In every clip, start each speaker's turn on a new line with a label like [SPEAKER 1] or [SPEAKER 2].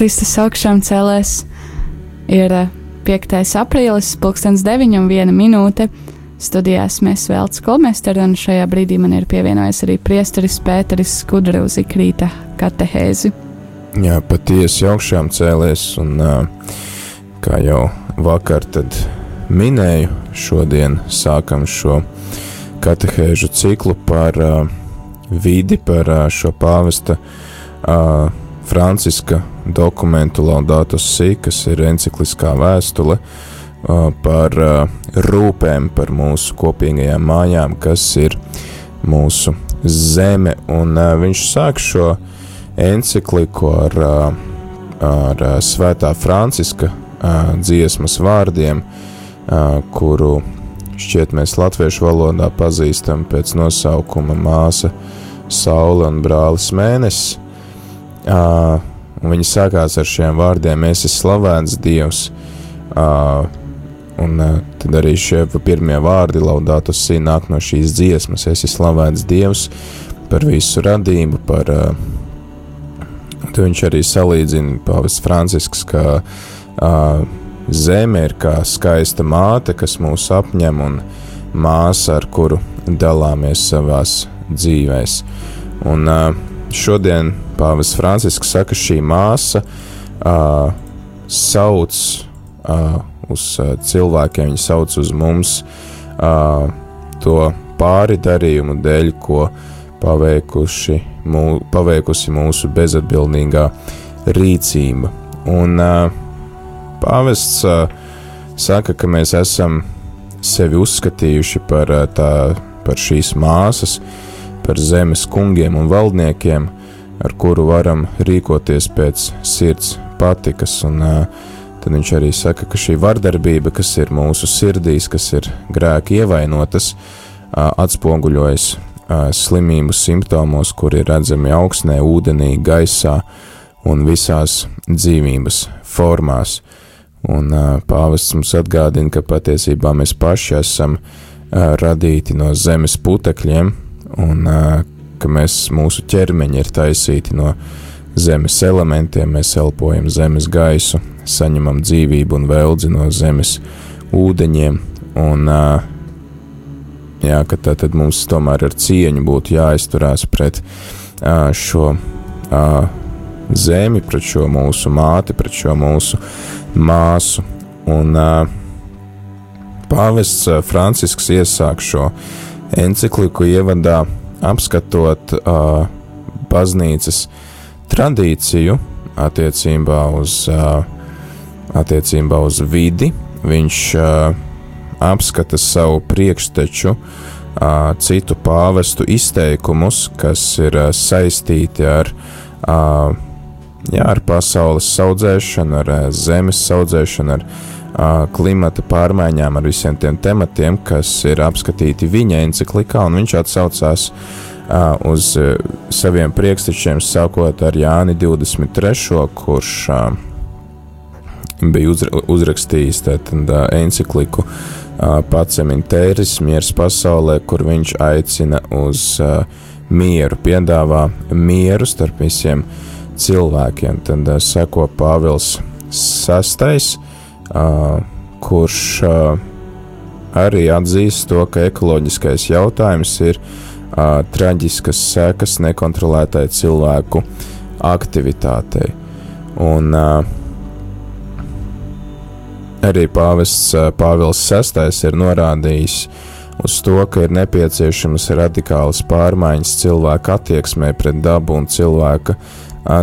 [SPEAKER 1] Kristus augšām celēs. Ir 5. aprīlis, pulkstens 9 un 1 minūte. Studijās mēs vēl skolmēsteri, un šajā brīdī man ir pievienojies arī priesteris Pēteris Skudra uz ikrīta katehēzi.
[SPEAKER 2] Jā, patiesi augšām cēlies, un kā jau vakar minēju, šodien sākam šo katehēžu ciklu par vidi, par šo pāvesta Franciska dokumentu Laudatus Si, kas ir encikliskā vēstule par rūpēm par mūsu kopīgajām mājām, kas ir mūsu zeme. Un viņš sāk šo encikliku ar, ar Svētā Franciska dziesmas vārdiem, kuru šķiet mēs latviešu valodā pazīstam pēc nosaukuma māsa Saule un brālis Mēnesis. Uh, viņa sākās ar šiem vārdiem: Es esmu slavēts Dievs. Uh, un uh, tad arī šie pirmie vārdi, laudātus sī, nāk no šīs dziesmas. Es esmu slavēts Dievs par visu radību, par. Uh, viņš arī salīdzina Pāvests Francisks, ka uh, zeme ir kā skaista māte, kas mūs apņem, un māsa, ar kuru dalāmies savās dzīvēs. Un uh, šodien Pāvis Francisks saka, šī māsa uh, sauc uh, uz uh, cilvēkiem, viņa sauc uz mums uh, to pāri darījumu dēļ, ko paveikuši, mū, paveikusi mūsu bezatbildīgā rīcība. Un uh, pāvests uh, saka, ka mēs esam sevi uzskatījuši par, uh, tā, par šīs māsas, par zemes kungiem un valdniekiem, ar kuru varam rīkoties pēc sirds patikas. Un, tad viņš arī saka, ka šī vardarbība, kas ir mūsu sirdīs, kas ir grēki ievainotas, atspoguļojas slimību simptomos, kuri ir redzami augsnē, ūdenī, gaisā un visās dzīvības formās. Un pāvests mums atgādina, ka patiesībā mēs paši esam radīti no zemes putekļiem, un ka mēs, mūsu ķermeņi ir taisīti no zemes elementiem, mēs elpojam zemes gaisu, saņemam dzīvību un veldzi no zemes ūdeņiem, un jā, ka tā tad mums tomēr ar cieņu būtu jāizturās pret šo zemi, pret šo mūsu māti, pret šo mūsu māsu, un pāvests Francisks iesāk šo encikliku ievadā apskatot uh, baznīcas tradīciju attiecībā uz, uh, attiecībā uz vidi, viņš uh, apskata savu priekšteču, uh, citu pāvestu izteikumus, kas ir uh, saistīti ar, uh, jā, ar pasaules audzēšanu, ar uh, zemes audzēšanu, ar klimata pārmaiņām, ar visiem tiem tematiem, kas ir apskatīti viņa encyklikā, un viņš atsaucās uz saviem priekštečiem, sākot ar Jāni 23., kurš bija uzra uzrakstījis tātad encykliku Pacem Interis, miers pasaulē, kur viņš aicina uz mieru, piedāvā mieru starp visiem cilvēkiem. Tad seko Pāvils VI kurš arī atzīst to, ka ekoloģiskais jautājums ir traģiskas sekas nekontrolētai cilvēku aktivitātei. Un arī pāvests Pāvils VI ir norādījis uz to, ka ir nepieciešamas radikālas pārmaiņas cilvēka attieksmē pret dabu un cilvēka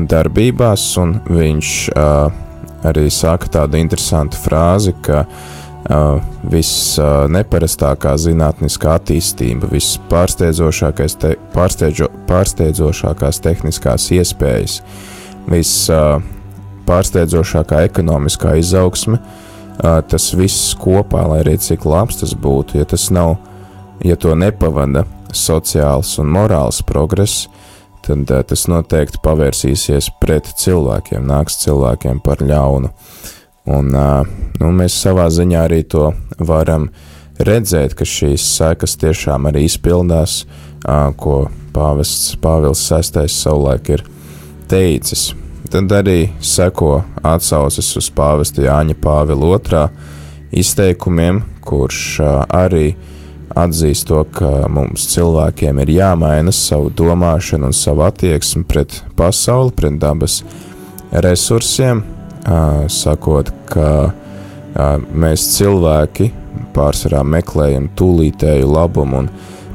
[SPEAKER 2] darbībās, un viņš uh, arī saka tādu interesantu frāzi, ka uh, visneparastākā uh, zinātniskā attīstība, vispārsteidzošākais te, pārsteidzo, pārsteidzošākās tehniskās iespējas, vispārsteidzošākā uh, ekonomiskā izaugsme, uh, tas viss kopā, lai arī cik labs tas būtu, ja tas nav, ja to nepavada sociāls un morāls progress, tad tas noteikti pavērsīsies pret cilvēkiem, nāks cilvēkiem par ļaunu. Un nu, mēs savā ziņā arī to varam redzēt, ka šīs sekas tiešām arī izpildās, ko pāvests Pāvils VI savulaik ir teicis. tad arī seko atsauces uz pāvesta Jāņa Pāvila otrā izteikumiem, kurš arī atzīst to, ka mums cilvēkiem ir jāmaina savu domāšanu un savu attieksmi pret pasauli, pret dabas resursiem, sakot, ka mēs cilvēki pārsvarā meklējam tūlītēju labumu un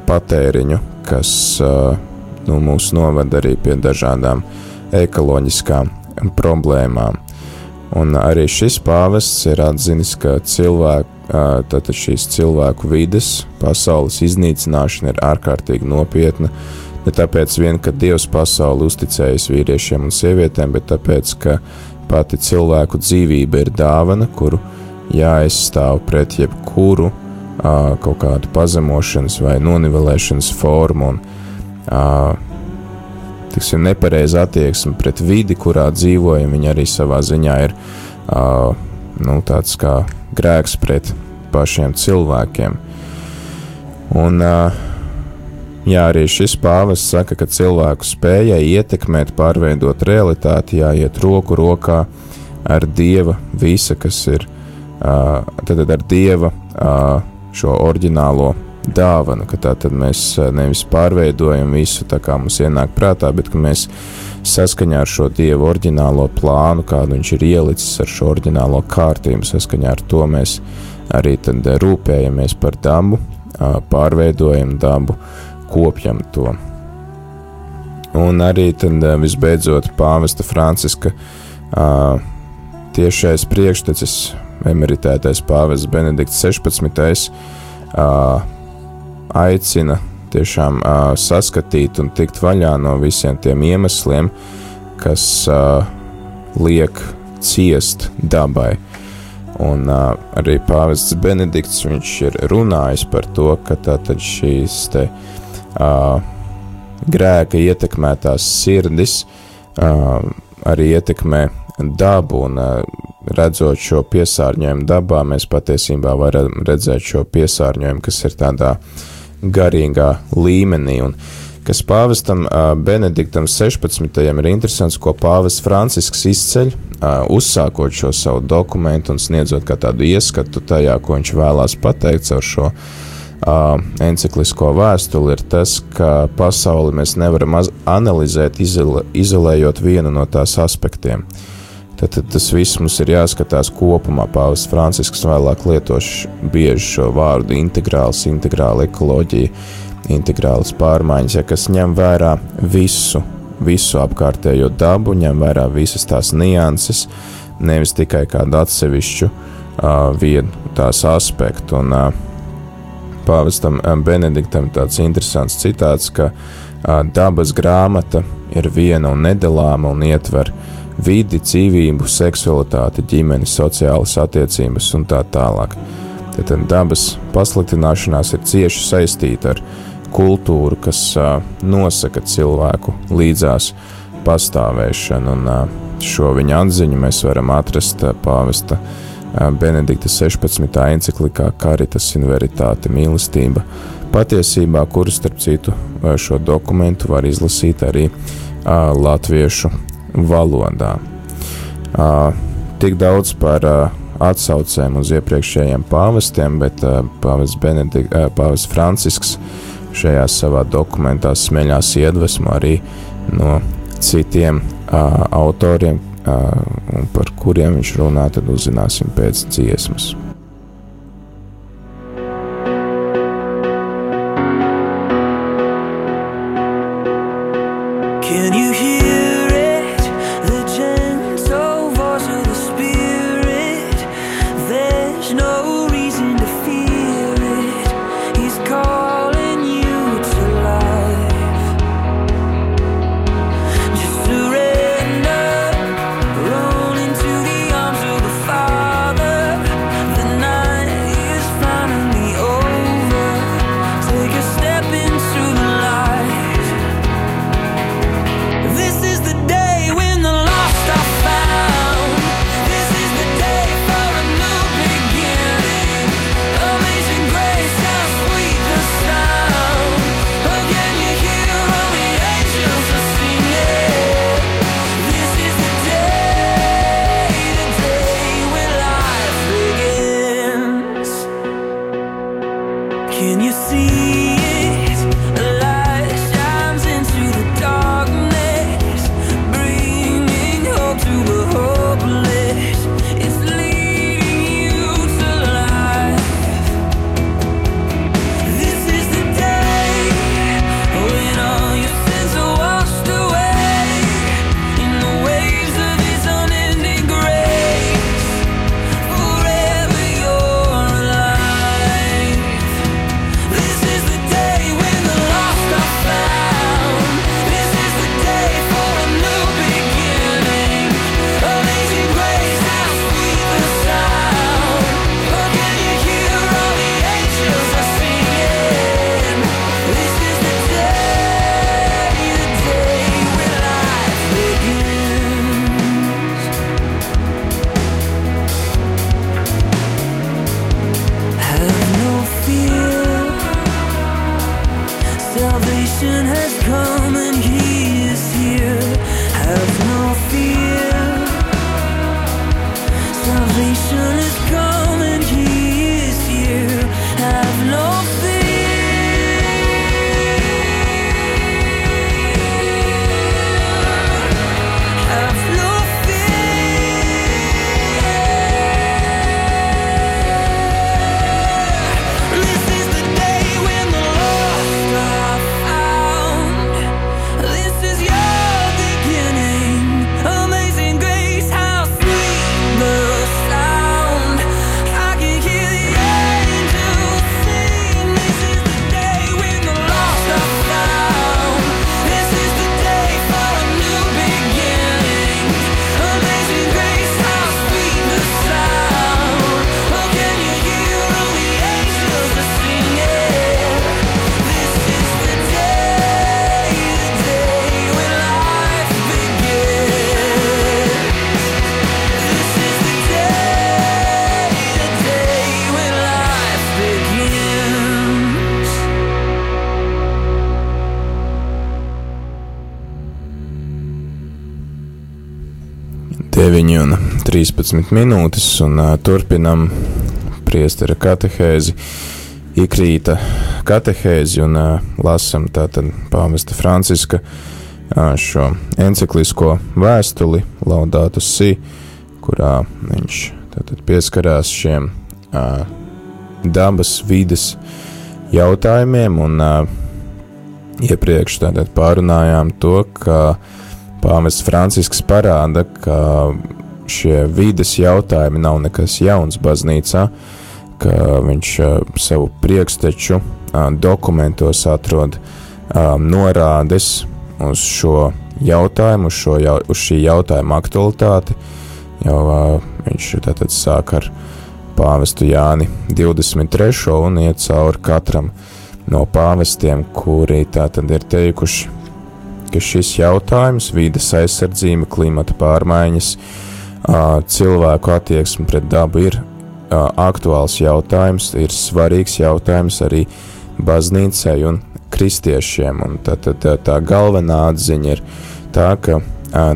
[SPEAKER 2] patēriņu, kas nu, mūs noved arī pie dažādām ekoloģiskām problēmām. Un arī šis pāvests ir atzinis, ka cilvēku, tātad šīs cilvēku vides, pasaules iznīcināšana ir ārkārtīgi nopietna. Ne tāpēc vien, ka Dievs pasauli uzticējas vīriešiem un sievietēm, bet tāpēc, ka pati cilvēku dzīvība ir dāvana, kuru jāaizstāv pret jebkuru kaut kādu pazemošanas vai nonivelēšanas formu. Un, tiksim, nepareiza attieksme pret vidi, kurā dzīvojam, viņa arī savā ziņā ir uh, nu, tāds kā grēks pret pašiem cilvēkiem. Un, jā, arī šis pāvests saka, ka cilvēku spējai ietekmēt, pārveidot realitāti, jāiet roku rokā ar dieva visa, kas ir tad ar dieva šo oriģinālo dāvanu, ka tā tad mēs nevis pārveidojam visu tā kā mums ienāk prātā, bet ka mēs saskaņā ar šo dievu oriģinālo plānu, kādu viņš ir ielicis ar šo oriģinālo kārtību, saskaņā ar to mēs arī tad rūpējamies par dabu, pārveidojam dabu, kopjam to. Un arī tad visbeidzot pāvesta Franciska tiešais priekštecis, emeritētais pāvests Benedikts 16 aicina tiešām uh, saskatīt un tikt vaļā no visiem tiem iemesliem, kas uh, liek ciest dabai. Un uh, arī pāvests Benedikts ir runājis par to, ka tātad šīs te, uh, grēka ietekmētās sirdis uh, arī ietekmē dabu, un uh, redzot šo piesārņojumu dabā, mēs patiesībā varam redzēt šo piesārņojumu, kas ir tādā uh, garīgā līmenī. Un, kas pāvestam Benediktam 16. ir interesants, ko pāvests Francisks izceļ, uzsākot šo savu dokumentu un sniedzot kā tādu ieskatu tajā, ko viņš vēlās pateikt caur šo enciklisko vēstuli, ir tas, ka pasauli mēs nevaram analizēt, izolējot vienu no tās aspektiem. Uh, Tad, tad tas viss mums ir jāskatās kopumā. Pāvils Francisks vēlāk lietos bieži šo vārdu integrāls, integrāla ekoloģija, integrālas pārmaiņas, ja, kas ņem vērā visu, visu apkārtējo dabu, ņem vērā visas tās nianses, nevis tikai kādu atsevišķu uh, vienu tās aspektu. Un, uh, Pāvestam Benediktam tāds interesants citāts, ka uh, dabas grāmata ir viena un nedalāma un ietver uh, vidi, dzīvību, seksualitāti, ģimeni, sociālas attiecības un tā tālāk. Tad dabas pasliktināšanās ir cieši saistīta ar kultūru, kas uh, nosaka cilvēku līdzās pastāvēšanu, un uh, šo viņa atziņu mēs varam atrast uh, pāvesta Benedikta 16. enciklikā Caritas in Veritāte mīlestība patiesībā, kuru starp citu šo dokumentu var izlasīt arī latviešu valodā. Uh, tik daudz par uh, atsaucēm uz iepriekšējiem pāvestiem, bet uh, pāvests Benedikt, uh, pāvests Francisks šajā savā dokumentā smeļās iedvesmu arī no citiem uh, autoriem, uh, par kuriem viņš runā, tad uzzināsim pēc dziesmas. 13 minūtes, un turpinam. Priestera katehēzi, ikrīta katehēzi, un lasam tātad pāvesta Franciska šo enciklisko vēstuli Laudātus Si, kurā viņš tātad pieskarās šiem dabas vides jautājumiem, un iepriekš tātad pārunājām to, ka Pāvests Francisks parāda, ka šie vides jautājumi nav nekas jauns baznīcā, ka viņš savu priekšteču dokumentos atrod norādes uz šo jautājumu, uz, šo uz šī jautājuma aktualitāti. Jau viņš tātad sāk ar pāvestu Jāni 23. un iet cauri katram no pāvestiem, kuri tātad ir teikuši ka šis jautājums, vides aizsardzība, klimata pārmaiņas, cilvēku attieksme pret dabu ir aktuāls jautājums, ir svarīgs jautājums arī baznīcai un kristiešiem. Un tā, tā, tā, tā galvenā atziņa ir tā, ka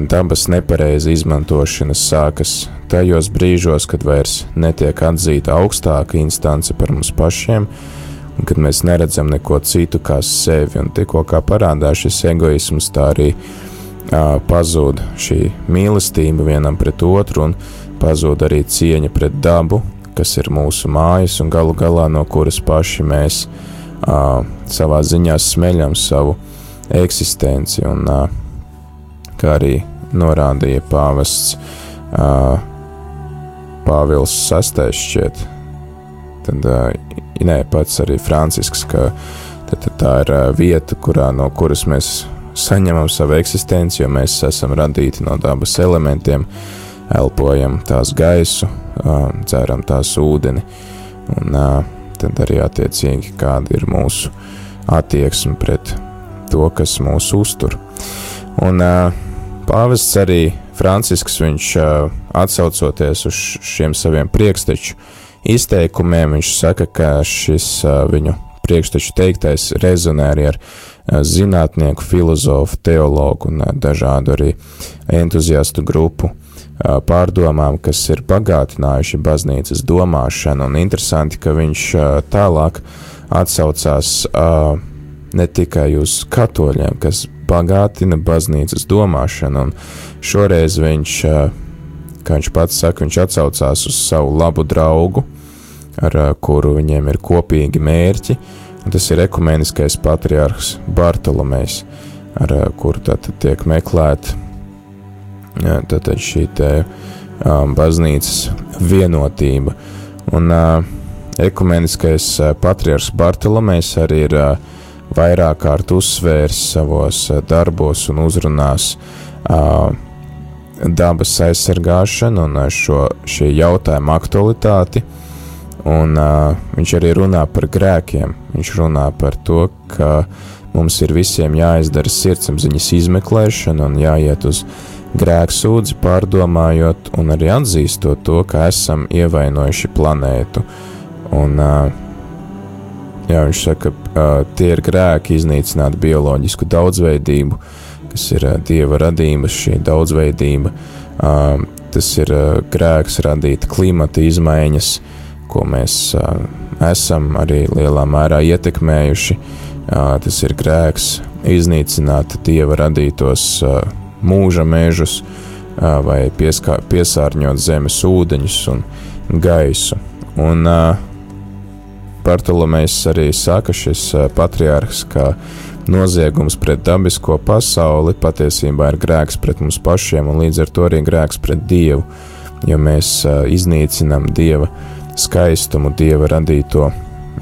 [SPEAKER 2] dabas nepareiza izmantošana sākas tajos brīžos, kad vairs netiek atzīta augstāka instance par mums pašiem, un kad mēs neredzam neko citu kā sevi, un tikko kā parādās šis egoisms, tā arī uh, pazūd šī mīlestība vienam pret otru, un pazūd arī cieņa pret dabu, kas ir mūsu mājas, un galu galā no kuras paši mēs uh, savā ziņā smeļam savu eksistenci, un uh, kā arī norādīja pāvests uh, Pāvils VI šķiet, tad uh, nē, pats arī Francisks, ka tad, tad tā ir vieta, kurā, no kuras mēs saņemam savu eksistenci, jo mēs esam radīti no dabas elementiem, elpojam tās gaisu, dzeram tās ūdeni, un tad arī attiecīgi kāda ir mūsu attieksme pret to, kas mūs uztur. Un pāvests arī Francisks, viņš atsaucoties uz šiem saviem priekšteču, izteikumiem. Viņš saka, ka šis viņu priekšteču teiktais rezonē arī ar zinātnieku, filozofu, teologu un dažādu arī entuziastu grupu pārdomām, kas ir bagātinājuši baznīcas domāšanu. Un interesanti, ka viņš tālāk atsaucās ne tikai uz katoļiem, kas bagātina baznīcas domāšanu, un šoreiz viņš, kā viņš pats saka, viņš atsaucās uz savu labu draugu, ar kuru viņiem ir kopīgi mērķi, un tas ir ekumeniskais patriarhs Bartolomejs, ar kuru tātad tiek meklēta tātad šī te um, baznīcas vienotība. Un uh, ekumeniskais patriarhs Bartolomejs arī ir vairāk kārt uzsvērs savos darbos un uzrunās dabas aizsargāšanu un šo šī jautājuma aktualitāti. Un uh, viņš arī runā par grēkiem. Viņš runā par to, ka mums ir visiem jāizdara sirdsapziņas izmeklēšana un jāiet uz grēku sūdzi, pārdomājot un arī atzīstot to, ka esam ievainojuši planētu. Un, uh, jā, viņš saka, ka uh, tie ir grēki iznīcināt bioloģisku daudzveidību, kas ir uh, dieva radības, šī daudzveidība. Uh, tas ir uh, grēks radīt klimata izmaiņas, uh, ko mēs esam arī lielā mērā ietekmējuši. Tas ir grēks iznīcināt dieva radītos mūža mežus vai pieskā, piesārņot zemes ūdeņus un gaisu. Un Bartolomejs arī saka, šis patriārhs, ka noziegums pret dabisko pasauli patiesībā ir grēks pret mums pašiem un līdz ar to arī grēks pret Dievu, jo mēs iznīcinam Dieva skaistumu, dieva radīto,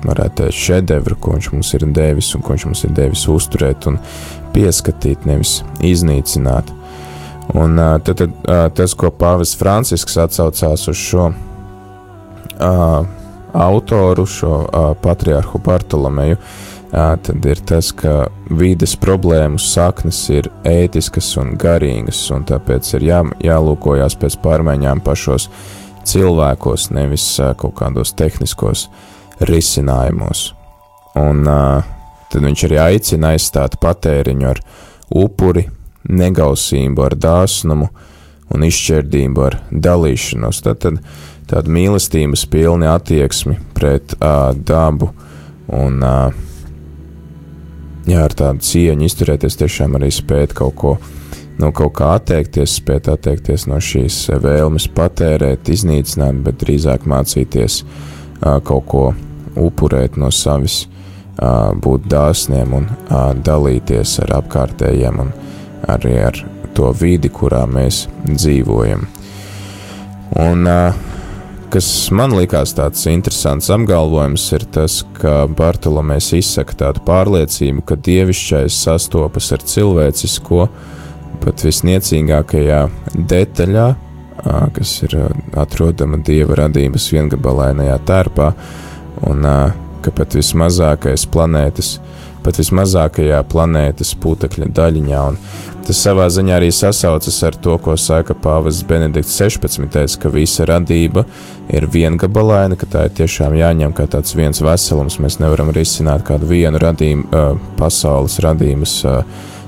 [SPEAKER 2] varētu teikt, šedevru, ko viņš mums ir devis un ko viņš mums ir devis uzturēt un pieskatīt, nevis iznīcināt. Un tad, tad tas, ko Pāvis Francisks atsaucās uz šo uh, autoru, šo uh, patriarhu Bartolomeju, uh, tad ir tas, ka vides problēmu saknes ir ētiskas un garīgas, un tāpēc ir jā, jālūkojas pēc pārmaiņām pašos uh, cilvēkos, nevis kaut kādos tehniskos risinājumos. Un tad viņš arī aicina aizstāt patēriņu ar upuri, negausību ar dāsnumu un izšķērdību ar dalīšanos. Tad, tad tāda mīlestības pilna attieksme pret uh, dabu un uh, jā, ar tādu cieņu izturēties, tiešām arī spēt kaut ko. No kaut kā atteikties, spēt atteikties no šīs vēlmes patērēt, iznīcināt, bet drīzāk mācīties uh, kaut ko upurēt no savis, uh, būt dāsniem un dalīties ar apkārtējiem un arī ar to vidi, kurā mēs dzīvojam. Un kas man likās tāds interesants apgalvojums, ir tas, ka Bartolomēs izsaka tādu pārliecību, ka dievišķais sastopas ar cilvēcisko pat visniecīgākajā detaļā, kas ir atrodama dieva radības viengabalainajā tērpā, un ka pat vismazākais planētas, pat vismazākajā planētas putekļa daļiņā, un Tas savā ziņā arī sasaucas ar to, ko saka Pāvests Benedikts 16. ka visa radība ir viengabalaina, ka tā ir tiešām jāņem kā tāds viens veselums. Mēs nevaram risināt kādu vienu radījumu, pasaules radības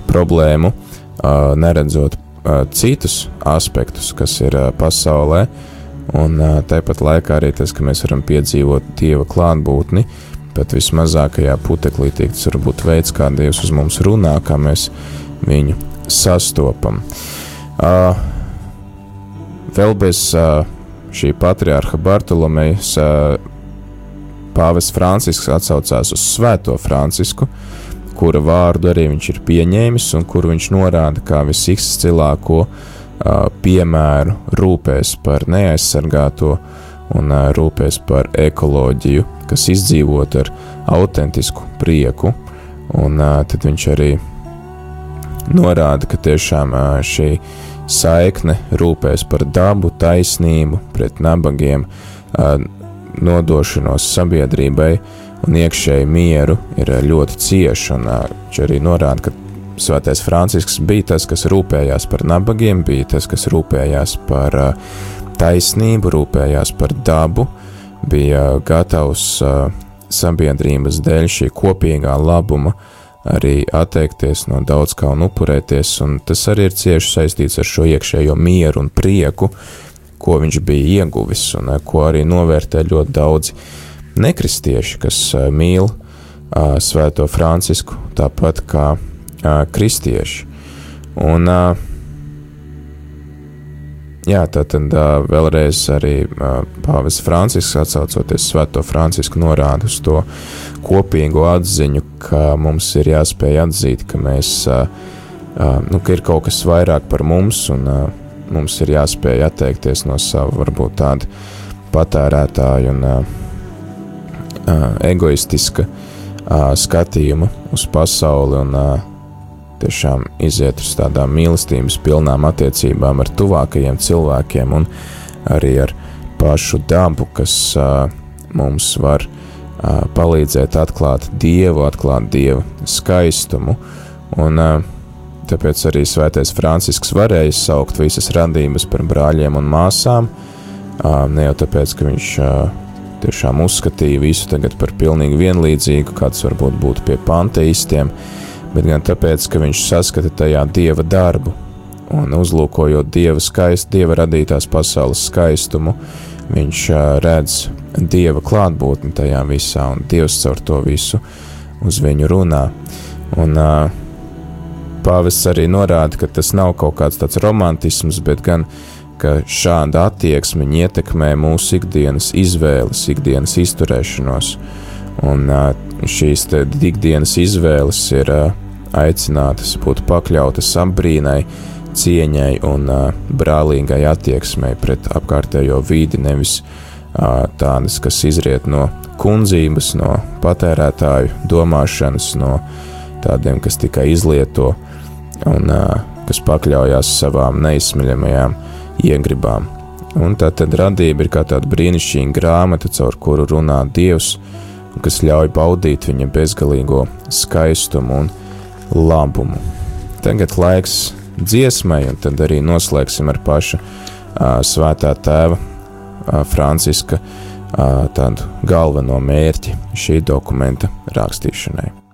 [SPEAKER 2] problēmu, neredzot citus aspektus, kas ir pasaulē. Un tāpat laikā arī tas, ka mēs varam piedzīvot dieva klātbūtni, pat vismazākajā puteklī, tas var būt veids, kā Dievs uz mums runā, kā mēs viņu sastopam. Uh, vēl bez uh, šī patriārha Bartolomejas uh, pāvests Francisks atsaucās uz Svēto Francisku, kura vārdu arī viņš ir pieņēmis un kur viņš norāda kā visizcilāko piemēru rūpēs par neaizsargāto un rūpēs par ekoloģiju, kas izdzīvot ar autentisku prieku, un tad viņš arī norāda, ka tiešām šī saikne rūpēs par dabu, taisnību, pret nabagiem, nodošanos sabiedrībai un iekšēju mieru ir ļoti cieša. Viņš arī norāda, ka Svētais Francisks bija tas, kas rūpējās par nabagiem, bija tas, kas rūpējās par taisnību, rūpējās par dabu, bija gatavs sabiedrības dēļ šī kopīgā labuma arī atteikties no daudz kā un upurēties, un tas arī ir cieši saistīts ar šo iekšējo mieru un prieku, ko viņš bija ieguvis, un eh, ko arī novērtē ļoti daudzi nekristieši, kas mīl Svēto Francisku, tāpat kā kristieši. Un Jā, tad uh, vēlreiz arī Pāvis Francisks atsaucoties Svēto Francisku norāda uz to kopīgo atziņu, ka mums ir jāspēj atzīt, ka mēs, nu, ka ir kaut kas vairāk par mums un mums ir jāspēj atteikties no sava varbūt tāda patērētāja un egoistiska skatījuma uz pasauli un tiešām iziet uz tādām mīlestības pilnām attiecībām ar tuvākajiem cilvēkiem un arī ar pašu dabu, kas mums var palīdzēt atklāt Dievu, atklāt Dieva skaistumu. Un, tāpēc arī Svētais Francisks varēja saukt visas radības par brāļiem un māsām, ne jau tāpēc, ka viņš uh, tiešām uzskatīja visu tagad par pilnīgi vienlīdzīgu, kāds varbūt būtu pie panteistiem, uh, bet gan tāpēc, ka viņš saskata tajā dieva darbu un uzlūkojot dieva skaistu, dieva radītās pasaules skaistumu, viņš redz dieva klātbūtni tajā visā, un dievs caur to visu uz viņu runā. Un pāvests arī norāda, ka tas nav kaut kāds tāds romantisms, bet gan ka šāda attieksme ietekmē mūsu ikdienas izvēles, ikdienas izturēšanos. Un šīs ikdienas izvēles ir aicinātas būt pakļautas apbrīnai, cieņai un brālīgai attieksmei pret apkārtējo vidi, nevis tādas, kas izriet no kundzības, no patērētāju domāšanas, no tādiem, kas tikai izlieto un kas pakļaujas savām neizsmeļamajām iegribām. Un tā tad radība ir kā tāda brīnišķīga grāmata, caur kuru runā Dievs, kas ļauj baudīt viņa bezgalīgo skaistumu un labumu. Tagad laiks dziesmai, un tad arī noslēgsim ar pašu uh, svētā tēva uh, Franciska uh, tādu galveno mērķi šī dokumenta rakstīšanai.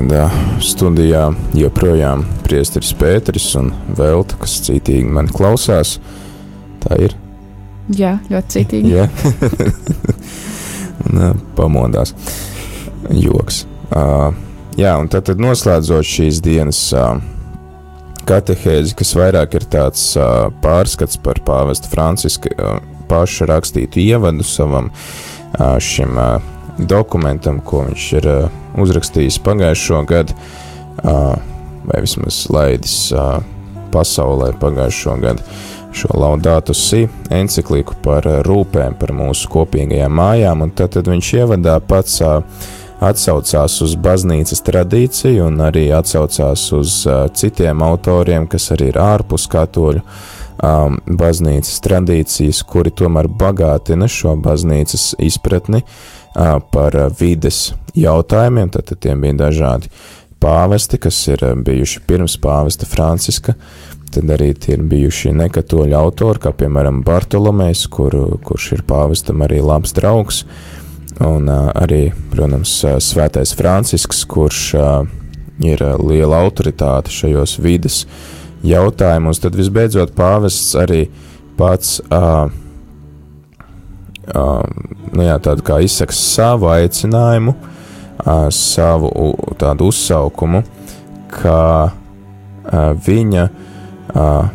[SPEAKER 2] Tad jā, studijā joprojām priesteris Pēteris un Velta, kas cītīgi man klausās. Tā ir.
[SPEAKER 1] Jā, ļoti citīgi.
[SPEAKER 2] Jā, un, pamodās. Joks. Uh, jā, un tad, tad noslēdzot šīs dienas uh, katehēzi, kas vairāk ir tāds uh, pārskats par pāvesta Franciska uh, paša rakstītu ievadu savam uh, šim uh, dokumentam, ko viņš ir uh, uzrakstījis pagājušo gadu, vai vismaz laidis pasaulē pagājušo gadu. Šo laudātu si encikliku par rūpēm par mūsu kopīgajām mājām, un tad, tad viņš ievadā pats atsaucās uz baznīcas tradīciju un arī atsaucās uz citiem autoriem, kas arī ir ārpus katoļu um, baznīcas tradīcijas, kuri tomēr bagātina šo baznīcas izpratni uh, par vides jautājumiem. Tad, tiem bija dažādi pāvesti, kas ir bijuši pirms pāvesta Franciska, tad arī ir bijuši nekatoļu autori, kā piemēram Bartolomejs, kur, kurš ir pāvestam arī labs draugs, un arī, protams, Svētais Francisks, kurš ir liela autoritāte šajos vides jautājumos, tad visbeidzot pāvests arī pats uh, nu jā, tādu kā izsaka savu aicinājumu, savu tādu uzsaukumu, ka uh, viņa uh,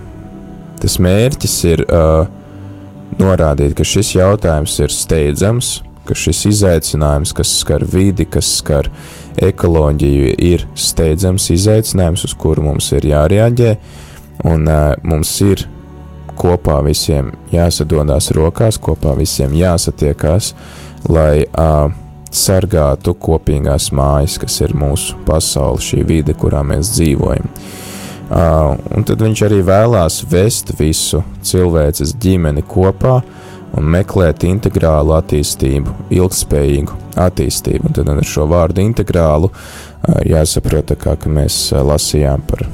[SPEAKER 2] tas mērķis ir uh, norādīt, ka šis jautājums ir steidzams, ka šis izaicinājums, kas skar vidi, kas skar ekoloģiju, ir steidzams izaicinājums, uz kuru mums ir jārēģē, un mums ir kopā visiem jāsadodās rokās, kopā visiem jāsatiekās, lai uh, sargātu kopīgās mājas, kas ir mūsu pasaule, šī vide, kurā mēs dzīvojam. Uh, un tad viņš arī vēlās vest visu cilvēces ģimeni kopā un meklēt integrālu attīstību, ilgspējīgu attīstību. Un tad ar šo vārdu integrālu uh, jāsaprot, kā mēs lasījām par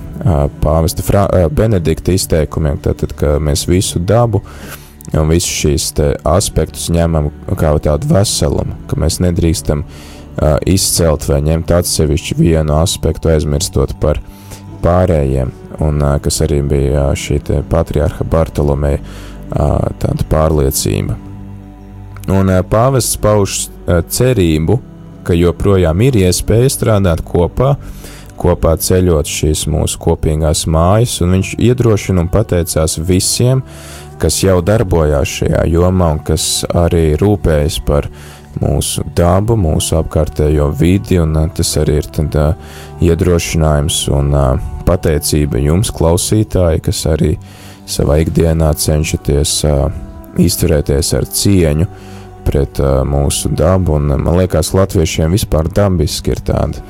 [SPEAKER 2] pāvesta Fra uh, Benedikta izteikumiem, tātad, ka mēs visu dabu un visus šīs aspektus ņemam kā tādu veselumu, ka mēs nedrīkstam uh, izcelt vai ņemt atsevišķu vienu aspektu, aizmirstot par pārējiem, un uh, kas arī bija uh, šī te patriarha Bartolomeja uh, tāda pārliecība. Un uh, pāvests pauž uh, cerību, ka joprojām ir iespēja strādāt kopā, kopā ceļot šīs mūsu kopīgās mājas, un viņš iedrošina un pateicās visiem, kas jau darbojās šajā jomā un kas arī rūpējas par mūsu dabu, mūsu apkārtējo vidi, un uh, tas arī ir tad, uh, iedrošinājums un uh, pateicība jums, klausītāji, kas arī savā ikdienā cenšaties uh, izturēties ar cieņu pret uh, mūsu dabu, un man liekas, latviešiem vispār dabiski ir tāda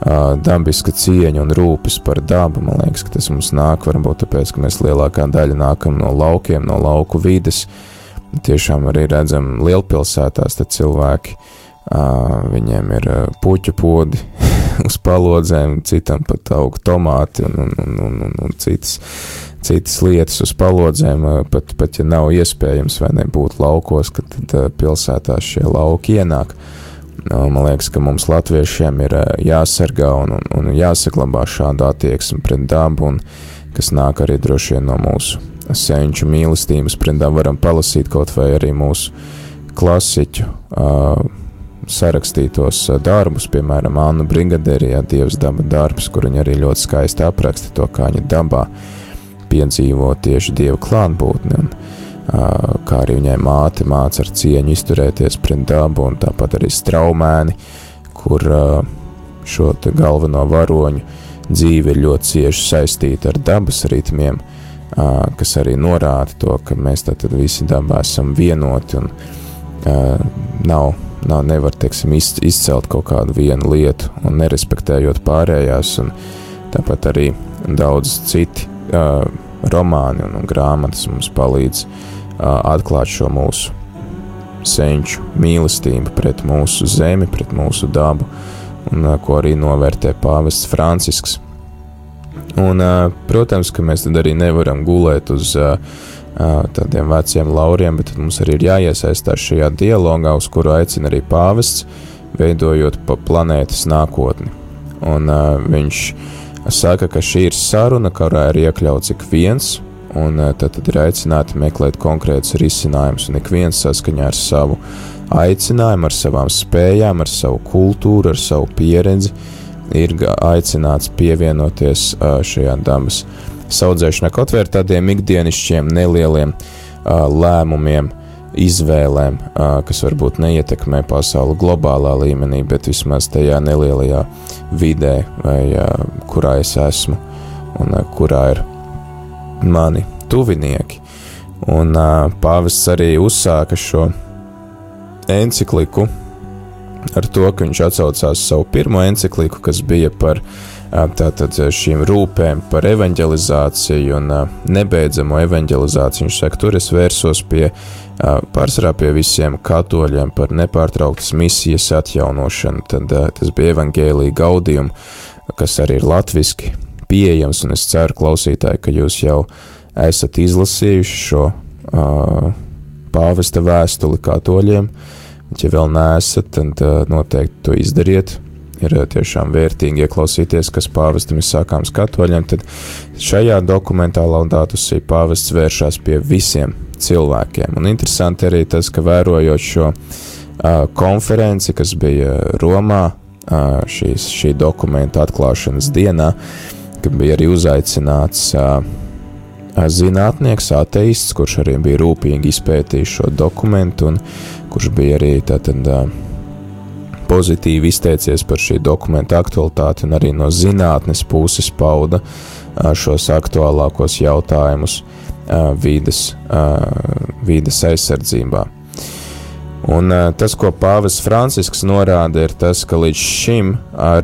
[SPEAKER 2] dabiska cieņa un rūpes par dabu. Man liekas, ka tas mums nāk varbūt tāpēc, ka mēs lielākā daļa nākam no laukiem, no lauku vides. Tiešām arī redzam lielpilsētās, cilvēki, uh, viņiem ir uh, puķu podi uz palodzēm, citam pat aug tomāti un, un, un, un, un, un citas, citas lietas uz palodzēm, uh, pat, pat ja nav iespējams vai nebūt laukos, tad uh, pilsētās šie lauki ienāk. Nu, Man liekas, ka mums latviešiem ir uh, jāsargā un, un, un jāsaglabā šāda attieksme pret dabu, un kas nāk arī droši vien no mūsu senču mīlestības pret dabu. Varam palasīt kaut vai arī mūsu klasiķu uh, sarakstītos darbus, piemēram, Anna Brigaderijā Dievs daba darbs, kur viņa arī ļoti skaisti apraksta to, kā viņa dabā piedzīvo tieši Dieva klātbūtni. Un, kā arī viņai māte māca ar cieņu izturēties pret dabu, un tāpat arī straumēni, kur šo galveno varoņu dzīve ir ļoti cieši saistīta ar dabas ritmiem, kas arī norāda to, ka mēs tātad visi dabā esam vienoti un nav, nav nevar, teiksim, iz, izcelt kaut kādu vienu lietu un nerespektējot pārējās, un tāpat arī daudz citi romāni un, un grāmatas mums palīdz atklāt šo mūsu senču mīlestību pret mūsu zemi, pret mūsu dabu, un ko arī novērtē pāvests Francisks. Un, protams, ka mēs tad arī nevaram gulēt uz tādiem veciem lauriem, bet mums arī ir jāiesaistās šajā dialogā, uz kuru aicina arī pāvests, veidojot pa planētas nākotni. Un viņš saka, ka šī ir saruna, kurā ir iekļauts ik viens, un uh, tad, tad ir aicināti meklēt konkrētus risinājumus, un ik viens saskaņā ar savu aicinājumu, ar savām spējām, ar savu kultūru, ar savu pieredzi, ir aicināts pievienoties uh, šajā dabas saudzēšanā, kaut vai ar tādiem ikdienišķiem, nelieliem uh, lēmumiem, izvēlēm, kas varbūt neietekmē pasauli globālā līmenī, bet vismaz tajā nelielajā vidē, vai, kurā es esmu un kurā ir mani tuvinieki. Un pāvests arī uzsāka šo encikliku ar to, ka viņš atsaucās savu pirmo encikliku, kas bija par ā, tātad šīm rūpēm par evanģelizāciju un nebeidzamo evanģelizāciju. Viņš saka, tur es vērsos pie pārsvarā pie visiem katoļiem par nepārtrauktas misijas atjaunošanu. Tad tas bija evangēlija gaudījumi, kas arī ir latviski pieejams, un es ceru, klausītāji, ka jūs jau esat izlasījuši šo uh, pāvesta vēstuli katoļiem. Ja vēl neesat, tad uh, noteikti to izdariet. Ir uh, tiešām vērtīgi ieklausīties, kas pāvestam ir sākāms katoļiem. Tad šajā dokumentā Laudātusī pāvests vēršas pie visiem cilvēkiem. Un interesanti arī tas, ka vērojot šo uh, konferenci, kas bija Romā, uh, šīs, šī dokumenta atklāšanas dienā, kad bija arī uzaicināts uh, zinātnieks, ateists, kurš arī bija rūpīgi izpētījis šo dokumentu un kurš bija arī tātad pozitīvi izteicies par šī dokumenta aktualitāti un arī no zinātnes puses pauda šos aktuālākos jautājumus vīdes, vīdes aizsardzībā. Un tas, ko Pāvests Francisks norāda, ir tas, ka līdz šim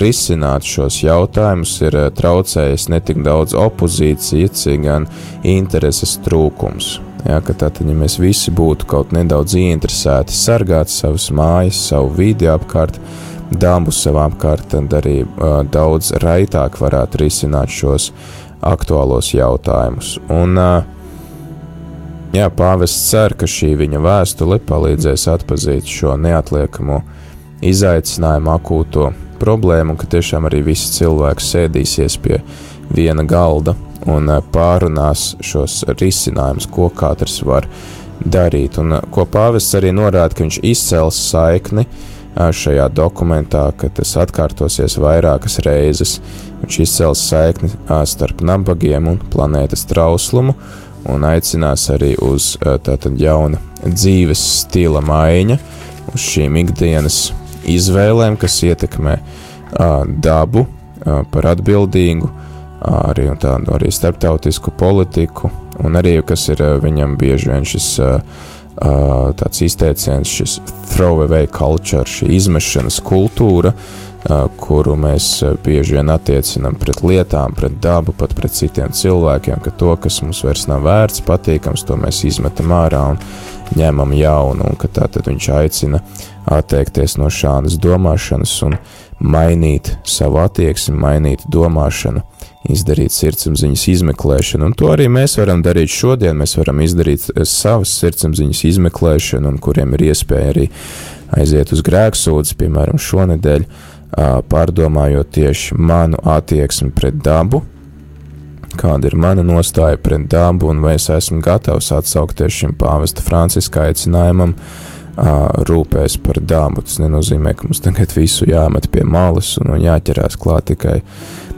[SPEAKER 2] risināt šos jautājumus ir traucējis ne tik daudz opozīcija, cik gan intereses trūkums. Jā, ka tātad, ja mēs visi būtu kaut nedaudz ieinteresēti sargāt savas mājas, savu vidi apkārt, dabu savā apkārt, tad arī uh, daudz raitāk varētu risināt šos aktuālos jautājumus. Un uh, Jā, pāvests cer, ka šī viņa vēstule palīdzēs atpazīt šo neatliekamo izaicinājumu, akūto problēmu, ka tiešām arī visi cilvēki sēdīsies pie viena galda un eh, pārunās šos risinājumus, ko katrs var darīt. Un eh, ko pāvests arī norāda, ka viņš izcels saikni eh, šajā dokumentā, ka tas atkārtosies vairākas reizes. Viņš izcels saikni starp nabagiem un planētas trauslumu un aicinās arī uz tātad jauna dzīves stila maiņa, uz šīm ikdienas izvēlēm, kas ietekmē dabu par atbildīgu, arī tādu arī starptautisku politiku, un arī, kas ir viņam bieži vien šis tāds izteiciens, šis throwaway culture, šī izmešanas kultūra, kuru mēs bieži vien attiecinām pret lietām, pret dabu, pat pret citiem cilvēkiem, ka to, kas mums vairs nav vērts, patīkams, to mēs izmetam ārā un ņemam jaunu, un ka tā tad viņš aicina atteikties no šādas domāšanas un mainīt savu attieksmi, mainīt domāšanu, izdarīt sirdsapziņas izmeklēšanu, un to arī mēs varam darīt šodien, mēs varam izdarīt savas sirdsapziņas izmeklēšanu, un kuriem ir iespēja arī aiziet uz grēksūdzi, piemēram, šonedēļ, pārdomājot tieši manu attieksmi pret dabu, kāda ir mana nostāja pret dabu, un vai es esmu gatavs atsaukties šim pāvesta Franciska aicinājumam, rūpēs par dabu. Tas nenozīmē, ka mums tagad visu jāmet pie malas un jāķerās klāt tikai,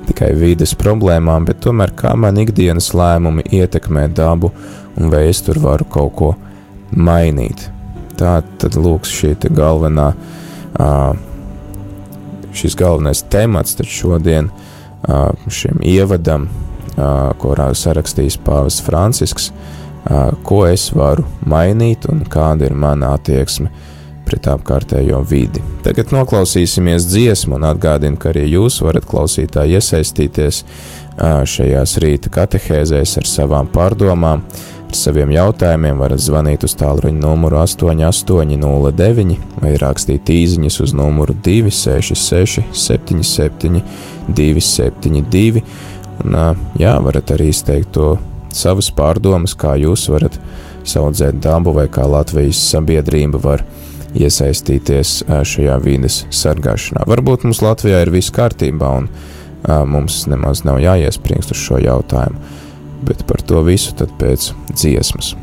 [SPEAKER 2] tikai vides problēmām, bet tomēr kā man ikdienas lēmumi ietekmē dabu, un vai es tur varu kaut ko mainīt. Tā tad lūks šī galvenā šis galvenais temats šodien šim ievadam, ko sarakstījis Pāvils Francisks, ko es varu mainīt un kāda ir mana attieksme pret apkārtējo vidi. Tagad noklausīsimies dziesmu un atgādinu, ka arī jūs varat klausītāji iesaistīties šajās rīta katehēzēs ar savām pārdomām Ar saviem jautājumiem varat zvanīt uz tālruņa numuru 8809 vai rakstīt īsiņas uz numuru 266 77 272. Un, jā, varat arī izteikt to savas pārdomas, kā jūs varat saudzēt dabu vai kā Latvijas sabiedrība var iesaistīties šajā vīdes sargāšanā. Varbūt mums Latvijā ir viss kārtībā un mums nemaz nav jāiespriengst uz šo jautājumu bet par to visu pēc dziesmas.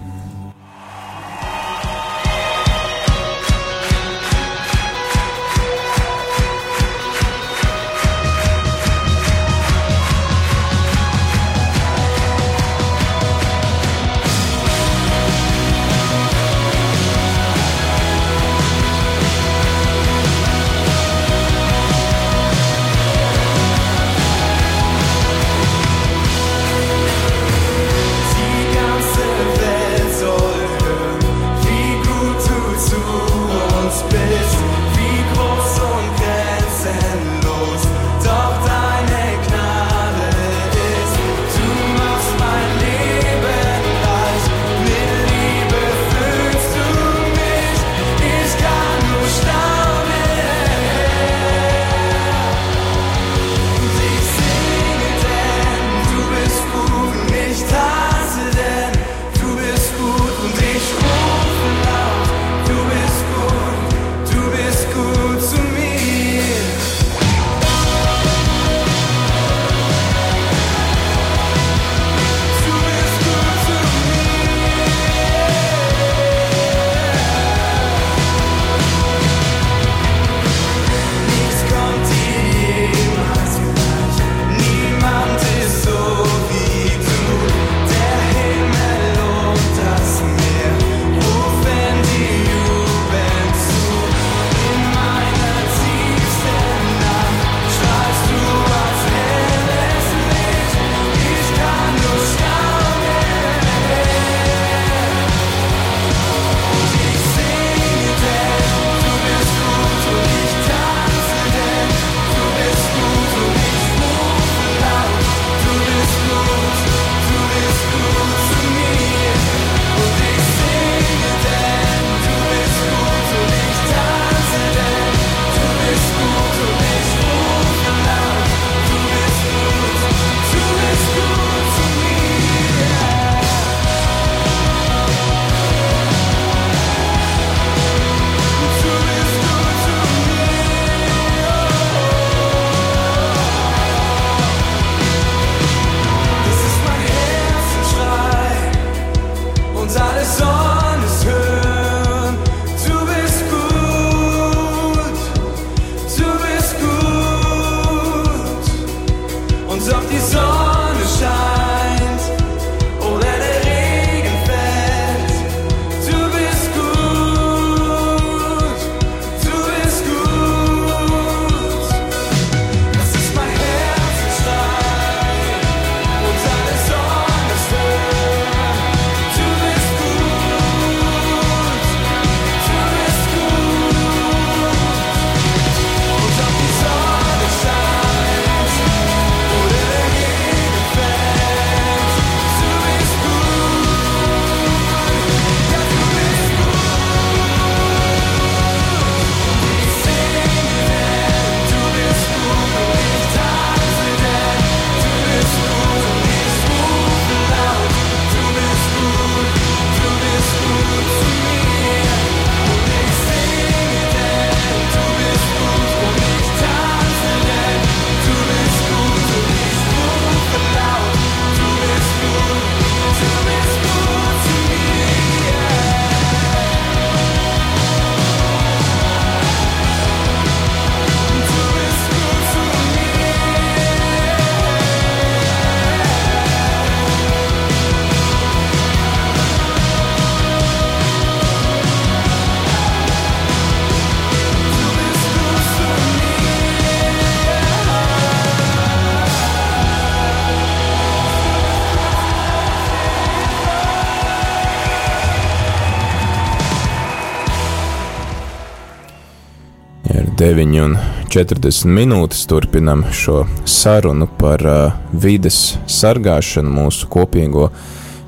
[SPEAKER 2] 9,40 minūtes turpinam šo sarunu par uh, vides sargāšanu, mūsu kopīgo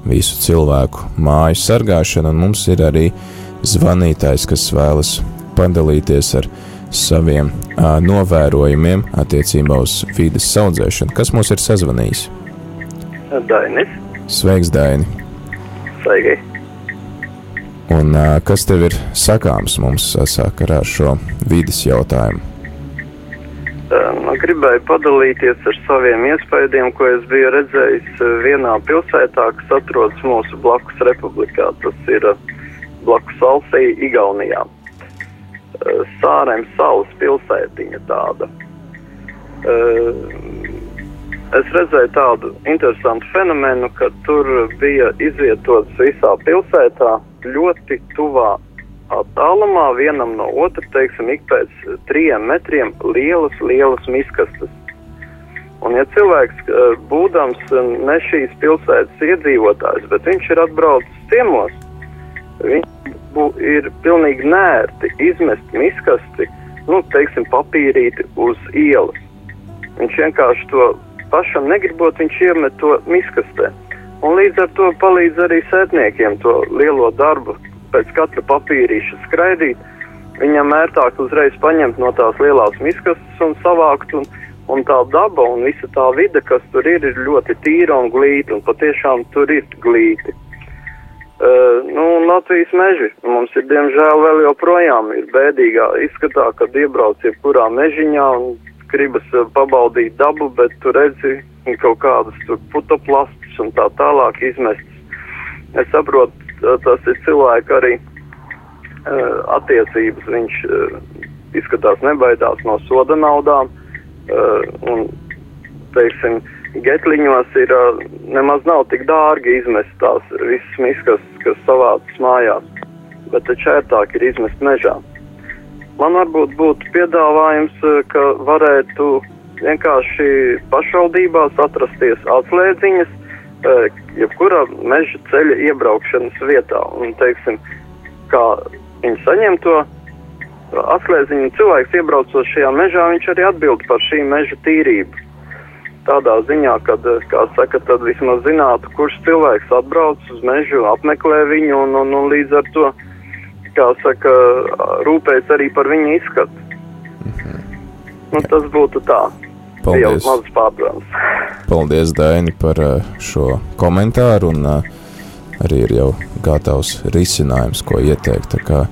[SPEAKER 2] visu cilvēku māju sargāšanu, un mums ir arī zvanītājs, kas vēlas padalīties ar saviem uh, novērojumiem attiecībā uz vides audzēšanu. Kas mums ir sazvanījis?
[SPEAKER 3] Dainis.
[SPEAKER 2] Sveiks, Daini!
[SPEAKER 3] Sveiki.
[SPEAKER 2] Un uh, kas tev ir sakāms mums sakarā ar šo vides jautājumu?
[SPEAKER 3] Nu, gribēju padalīties ar saviem iespējām, ko es biju redzējis vienā pilsētā, kas atrodas mūsu blakus republikā. Tas ir blakus Alsī, Igaunijā. Sārēm salas pilsētiņa tāda. Es redzēju tādu interesantu fenomenu, ka tur bija izvietotas visā pilsētā ļoti tuvā attālumā vienam no otra, teiksim, ik pēc trijiem metriem lielas, lielas miskastes. Un, ja cilvēks, būdams ne šīs pilsētas iedzīvotājs, bet viņš ir atbraucis ciemos, viņš bū, ir pilnīgi nērti izmest miskasti, nu, teiksim, papīrīti uz ielas. Viņš vienkārši to pašam negribot, viņš iemet to miskastē. Un līdz ar to palīdz arī sētniekiem to lielo darbu pēc katra papīrīša skraidīt. Viņam ērtāk uzreiz paņemt no tās lielās miskastes un savākt. Un, un tā daba un visa tā vide, kas tur ir, ir ļoti tīra un glīta. Un patiešām tur ir glīti. Uh, nu, Latvijas meži mums ir diemžēl vēl joprojām ir bēdīgā izskatā, kad iebrauc jebkurā mežiņā un gribas uh, pabaudīt dabu, bet tu redzi kaut kādas tur putoplastus un tā tālāk izmestas. Es saprotu, tas ir cilvēku arī uh, attiecības. Viņš uh, izskatās nebaidās no soda naudām. Uh, un, teiksim, getliņos ir nemaz nav tik dārgi izmest tās visas miskas, kas savācas mājās, bet taču ērtāk ir izmest mežā. Man varbūt būtu piedāvājums, ka varētu vienkārši pašvaldībās atrasties atslēdziņas, jebkurā meža ceļa iebraukšanas vietā. Un, teiksim, kā viņi saņem to atslēdziņu, cilvēks iebraucot šajā mežā, viņš arī atbild par šī meža tīrību. Tādā ziņā, kad, kā saka, tad vismaz zinātu, kurš cilvēks atbrauc uz mežu, apmeklē viņu un, un, un līdz ar to, kā saka, rūpēs arī par viņu izskatu. Nu, tas būtu tā.
[SPEAKER 2] Paldies! Paldies, Daini, par uh, šo komentāru. Un, uh, arī ir jau gatavs risinājums, ko ieteikt. Kā,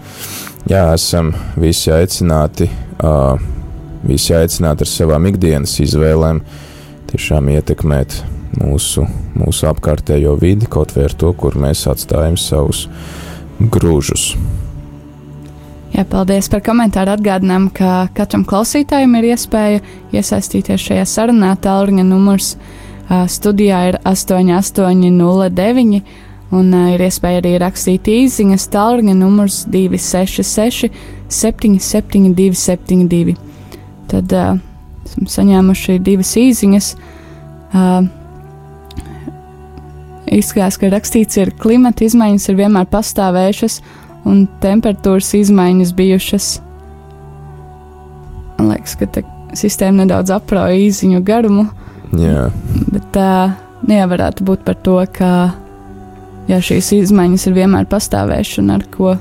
[SPEAKER 2] jā, esam visi aicināti, visi aicināti ar savām ikdienas izvēlēm tiešām ietekmēt mūsu, mūsu apkārtējo vidi, kaut vai ar to, kur mēs atstājam savus grūžus.
[SPEAKER 1] Jā, paldies par komentāru. Atgādinām, ka katram klausītājam ir iespēja iesaistīties šajā sarunā. Tālruņa numurs uh, studijā ir 8809, un uh, ir iespēja arī rakstīt īsiņas. Tālruņa numurs 266, 772, 72. Tad uh, esam saņēmuši divas īsiņas. Uh, Izskatās, ka rakstīts, ir klimata izmaiņas ir vienmēr pastāvējušas, un temperatūras izmaiņas bijušas. Man liekas, ka tā sistēma nedaudz aprauja īziņu garumu,
[SPEAKER 2] Jā,
[SPEAKER 1] bet tā nevarētu būt par to, ka jā, šīs izmaiņas ir vienmēr pastāvējušas un ar ko,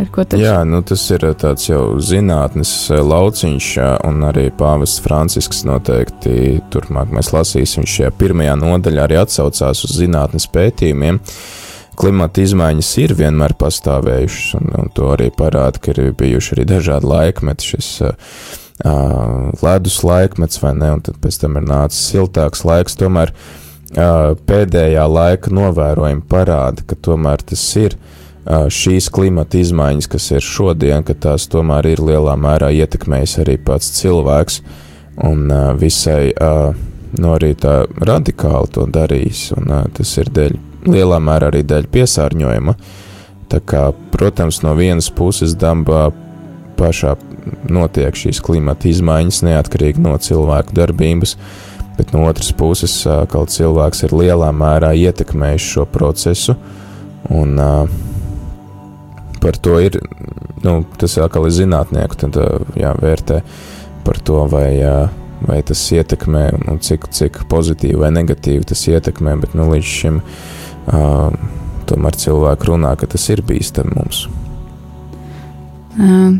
[SPEAKER 1] ar ko tad
[SPEAKER 2] Jā nu, tas ir tāds jau zinātnes lauciņš, un arī Pāvests Francisks noteikti turpmāk mēs lasīsim šajā pirmajā nodaļā arī atsaucās uz zinātnes pētījumiem. Klimata izmaiņas ir vienmēr pastāvējušas, un, un to arī parāda, ka ir bijuši arī dažādi laikmeti, šis uh, ledus laikmets, vai ne, un tad pēc tam ir nācis siltāks laiks. Tomēr uh, pēdējā laika novērojumi parāda, ka tomēr tas ir uh, šīs klimata izmaiņas, kas ir šodien, ka tās tomēr ir lielā mērā ietekmējis arī pats cilvēks, un uh, visai uh, no arī tā radikāli to darījis, un uh, tas ir dēļ lielā mērā arī dēļ piesārņojuma. Tā kā, protams, no vienas puses dabā pašā notiek šīs klimata izmaiņas neatkarīgi no cilvēku darbības, bet no otras puses, kaut cilvēks ir lielā mērā ietekmējis šo procesu, un par to ir nu, tas atkal ir zinātnieku tad, uh, jā, vērtē par to, vai, uh, vai tas ietekmē, un cik, cik pozitīvi vai negatīvi tas ietekmē, bet nu, līdz šim uh, tomēr cilvēki runā, ka tas ir bīstami mums.
[SPEAKER 1] Uh,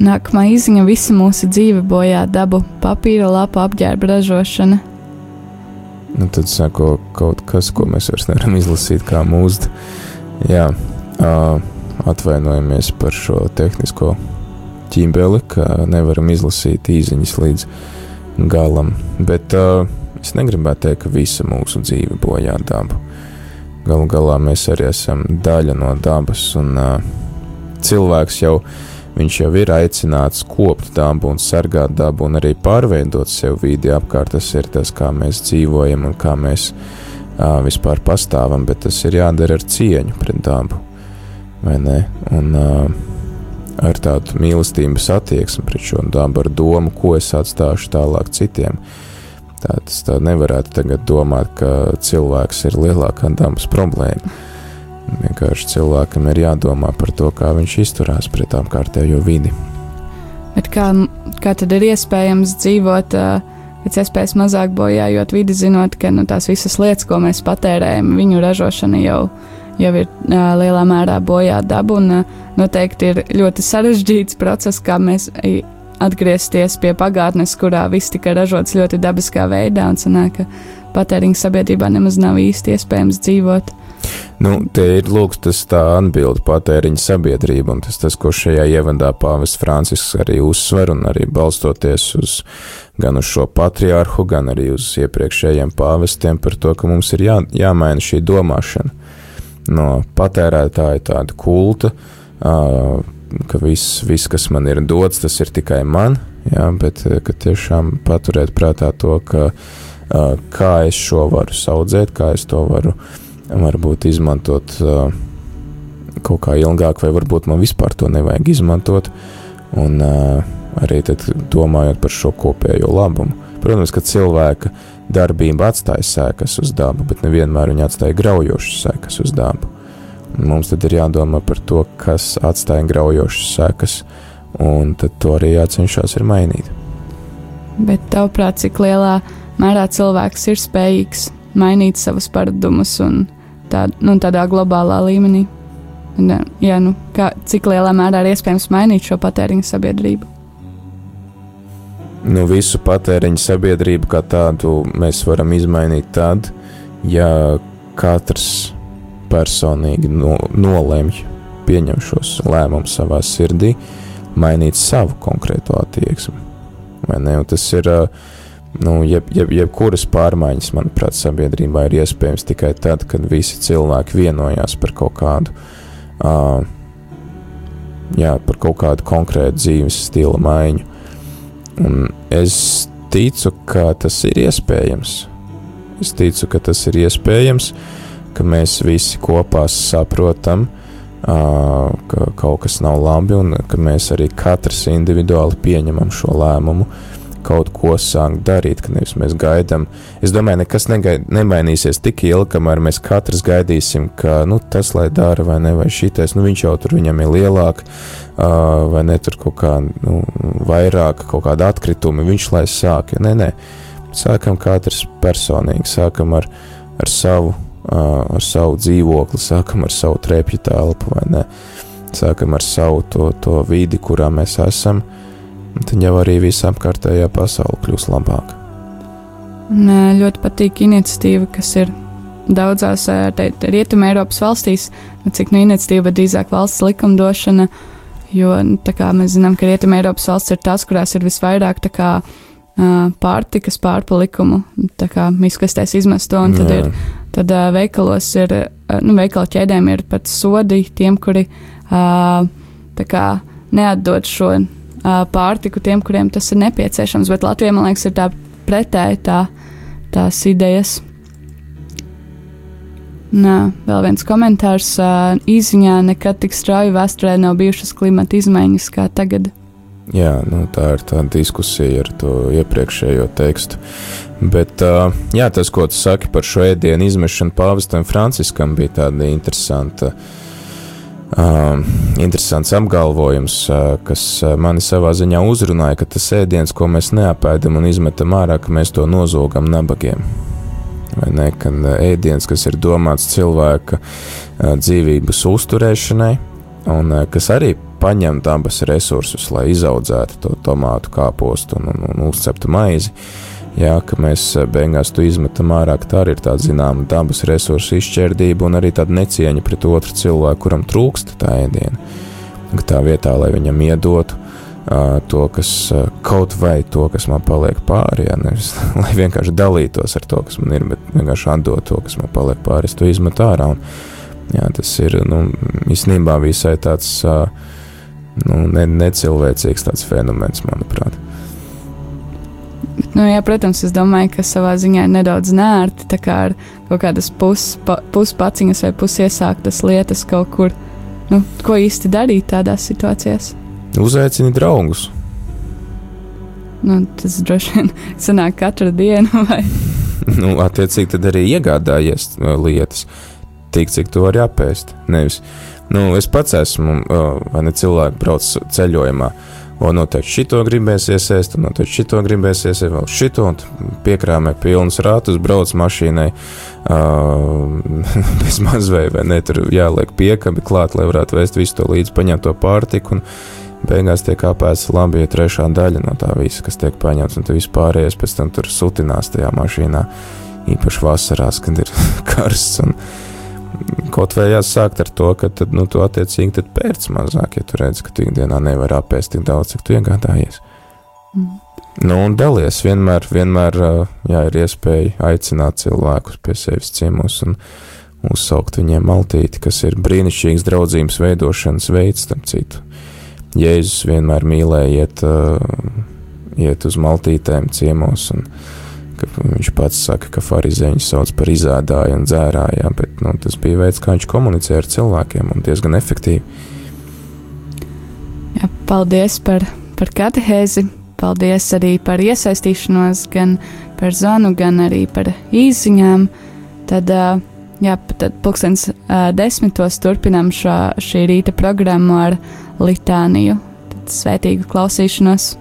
[SPEAKER 1] nākamā izziņa - visa mūsu dzīve bojā dabu, papīra lapa apģērba ražošana.
[SPEAKER 2] Nu, tad sako kaut kas, ko mēs vairs nevaram izlasīt kā mūzdu. Jā, uh, atvainojamies par šo tehnisko ķīmbeli, ka nevaram izlasīt īziņas līdz galam. Bet uh, es negribētu teikt, ka visa mūsu dzīve bojā dabu. Galu galā mēs arī esam daļa no dabas, un uh, cilvēks jau, jau ir aicināts kopt dabu un sargāt dabu, un arī pārveidot sev vidi apkārt. Tas ir tas, kā mēs dzīvojam un kā mēs uh, vispār pastāvam, bet tas ir jādara ar cieņu pret dabu? Un, uh, ar tādu mīlestības attieksmi pret šo dabu, ar domu, ko es atstāšu tālāk citiem. Tā tas tā nevarētu tagad domāt, ka cilvēks ir lielākā dabas problēma. Vienkārši cilvēkam ir jādomā par to, kā viņš izturās pret apkārtējo vidi.
[SPEAKER 1] Bet kā, kā tad ir iespējams dzīvot pēc iespējas mazāk bojājot vidi, zinot, ka nu, tās visas lietas, ko mēs patērējam, viņu ražošana jau, jau ir uh, lielā mērā bojā dabu, un uh, noteikti ir ļoti sarežģīts process, kā mēs atgriezties pie pagātnes, kurā viss tika ražots ļoti dabiskā veidā, un sanāk, ka patēriņa sabiedrībā nemaz nav īsti iespējams dzīvot.
[SPEAKER 2] Nu, te ir lūk, tas tā atbilde patēriņa sabiedrība, un tas, tas ko šajā ievadā pāvests Francisks arī uzsver, un arī balstoties uz gan uz šo patriārhu, gan arī uz iepriekšējiem pāvestiem par to, ka mums ir jā, jāmaina šī domāšana no patērētāja tāda kulta, uh, ka viss, viss, kas man ir dots, tas ir tikai man, jā, bet eh, ka tiešām paturēt prātā to, ka uh, kā es šo varu saudzēt, kā es to varu varbūt izmantot uh, kaut kā ilgāk, vai varbūt man vispār to nevajag izmantot, un arī domājot par šo kopējo labumu. Protams, ka cilvēka darbība atstāja sēkas uz dabu, bet nevienmēr viņa atstāja graujošas sēkas uz dabu. Mums tad ir jādomā par to, kas atstāja graujošas sekas, un to arī jācenšas ir mainīt.
[SPEAKER 1] Bet tavuprāt, cik lielā mērā cilvēks ir spējīgs mainīt savus paradumus un tā, nu, tādā globālā līmenī? Un, jā, nu, kā, cik lielā mērā ir iespējams mainīt šo patēriņu sabiedrību?
[SPEAKER 2] Nu, visu patēriņu sabiedrību kā tādu mēs varam izmainīt tad, ja katrs personīgi no, nolemj, pieņem šos lēmumus savā sirdī, mainīt savu konkrēto attieksmi. Tas ir, ā, nu, jeb, jeb, jebkuras pārmaiņas, manuprāt, sabiedrībā ir iespējams tikai tad, kad visi cilvēki vienojās par kaut kādu, uh, jā, par kaut kādu konkrētu dzīves stila maiņu. Un es ticu, ka tas ir iespējams. Es ticu, ka tas ir iespējams, ka mēs visi kopā saprotam, ka kaut kas nav labi, un ka mēs arī katrs individuāli pieņemam šo lēmumu, kaut ko sākt darīt, ka nevis mēs gaidām. Es domāju, nekas negaid, nemainīsies tik ilgi, kamēr mēs katrs gaidīsim, ka nu, tas, lai dara vai ne, vai šitais, nu viņš jau tur viņam ir lielāk, vai ne tur kaut kā nu, vairāk, kaut kāda atkrituma, viņš lai sāk. Nē, nē, sākam katrs personīgi, sākam ar, ar savu. Ar savu dzīvokli, sākam ar savu trepju telpu, vai ne? Sākam ar savu to, to vidi, kurā mēs esam, tad jau arī visa apkārtējā pasaule kļūs labāka.
[SPEAKER 1] Ā, ļoti patīk iniciatīva, kas ir daudzās Rietumē Eiropas valstīs, nu, cik nu iniciatīva, drīzāk valsts likumdošana. Jo nu, tā kā mēs zinām, ka Rietumē Eiropas valsts ir tās, kurās ir visvairāk kā, pārtikas pārpalikumu, tā kā miskastēs izmesto, un tad
[SPEAKER 2] Jā.
[SPEAKER 1] ir Tad uh, veikalos ir, uh, nu, veikalu ķēdēm ir pat sodi tiem, kuri uh, kā neatdod šo uh, pārtiku tiem, kuriem tas ir nepieciešams. Bet Latvijā, man liekas, ir tā pretēji tā, tās idejas. Nā, vēl viens komentārs. Uh, īsiņā nekad tik strauji vēsturē nav bijušas klimata izmaiņas kā tagad.
[SPEAKER 2] Jā, nu, tā ir tā diskusija ar to iepriekšējo tekstu. Bet uh, jā, tas, ko tu saki par šo ēdienu izmešanu pāvestam Franciskam, bija tāda interesanta Um, interesants apgalvojums, uh, kas uh, mani savā ziņā uzrunāja, ka tas ēdiens, ko mēs neapēdam un izmetam ārā, ka mēs to nozogam nabagiem. Vai ne? Ka uh, ēdiens, kas ir domāts cilvēka uh, dzīvības uzturēšanai, un uh, kas arī paņem dabas resursus, lai izaudzētu to tomātu kāpostu un, un, un uzceptu maizi. Jā, ka mēs uh, beigās to izmetam ārā, ka tā arī ir tāda zināma dabas resursu izšķērdība un arī tāda necieņa pret otru cilvēku, kuram trūkst tā ēdiena. Ka tā vietā, lai viņam iedotu uh, to, kas uh, kaut vai to, kas man paliek pāri, jā, nevis lai vienkārši dalītos ar to, kas man ir, bet vienkārši atdot to, kas man paliek pāri, es to izmetu ārā. Un, jā, tas ir nu, īstenībā visai tāds uh, nu, ne, necilvēcīgs tāds fenomens, manuprāt.
[SPEAKER 1] Nu, jā, protams, es domāju, ka savā ziņā ir nedaudz nērti, tā kā ar kaut kādas puspaciņas vai pusiesāktas lietas kaut kur. Nu, ko īsti darīt tādās situācijās?
[SPEAKER 2] Uzaicini draugus.
[SPEAKER 1] Nu, tas droši vien sanāk katru dienu, vai
[SPEAKER 2] nu, attiecīgi tad arī iegādājies uh, lietas, tik cik to var apēst. Nevis, nu, es pats esmu, vai ne cilvēki brauc ceļojumā. O, noteikti šito gribēs iesēst, un noteikti šito gribēs iesēst, vēl šito, un piekrāmē pilnus ratus, brauc mašīnai, uh, bez mazvei, vai ne, tur jāliek piekabi klāt, lai varētu vēst visu to līdzi, paņemt to pārtiku, un beigās tiek apēsts labi, ja trešā daļa no tā visa, kas tiek paņemts, un tu vispārējais pēc tam tur sutinās tajā mašīnā, īpaši vasarās, kad ir karsts, un kaut vai jāsākt ar to, ka tad, nu, tu attiecīgi tad pērc mazāk, ja tu redz, ka tu ikdienā nevar apēst tik daudz, cik tu iegādājies.
[SPEAKER 1] Mm.
[SPEAKER 2] Nu, un dalies vienmēr, vienmēr jā, ir iespēja aicināt cilvēkus pie sevis ciemos un uzsaukt viņiem maltīti, kas ir brīnišķīgs draudzības veidošanas veids, starp citu. Jēzus vienmēr mīlēja iet, iet uz maltītēm ciemos un ka viņš pats saka, ka farizēņus sauc par izādāju un dzērāju, bet nu, tas bija veids, kā viņš komunicē ar cilvēkiem un diezgan efektīvi.
[SPEAKER 1] Jā, paldies par, par katehēzi, paldies arī par iesaistīšanos, gan par zvanu, gan arī par īsiņām. Tad, jā, tad pulkstens desmitos turpinām šo, šī rīta programmu ar litāniju. Tad svētīgu klausīšanos!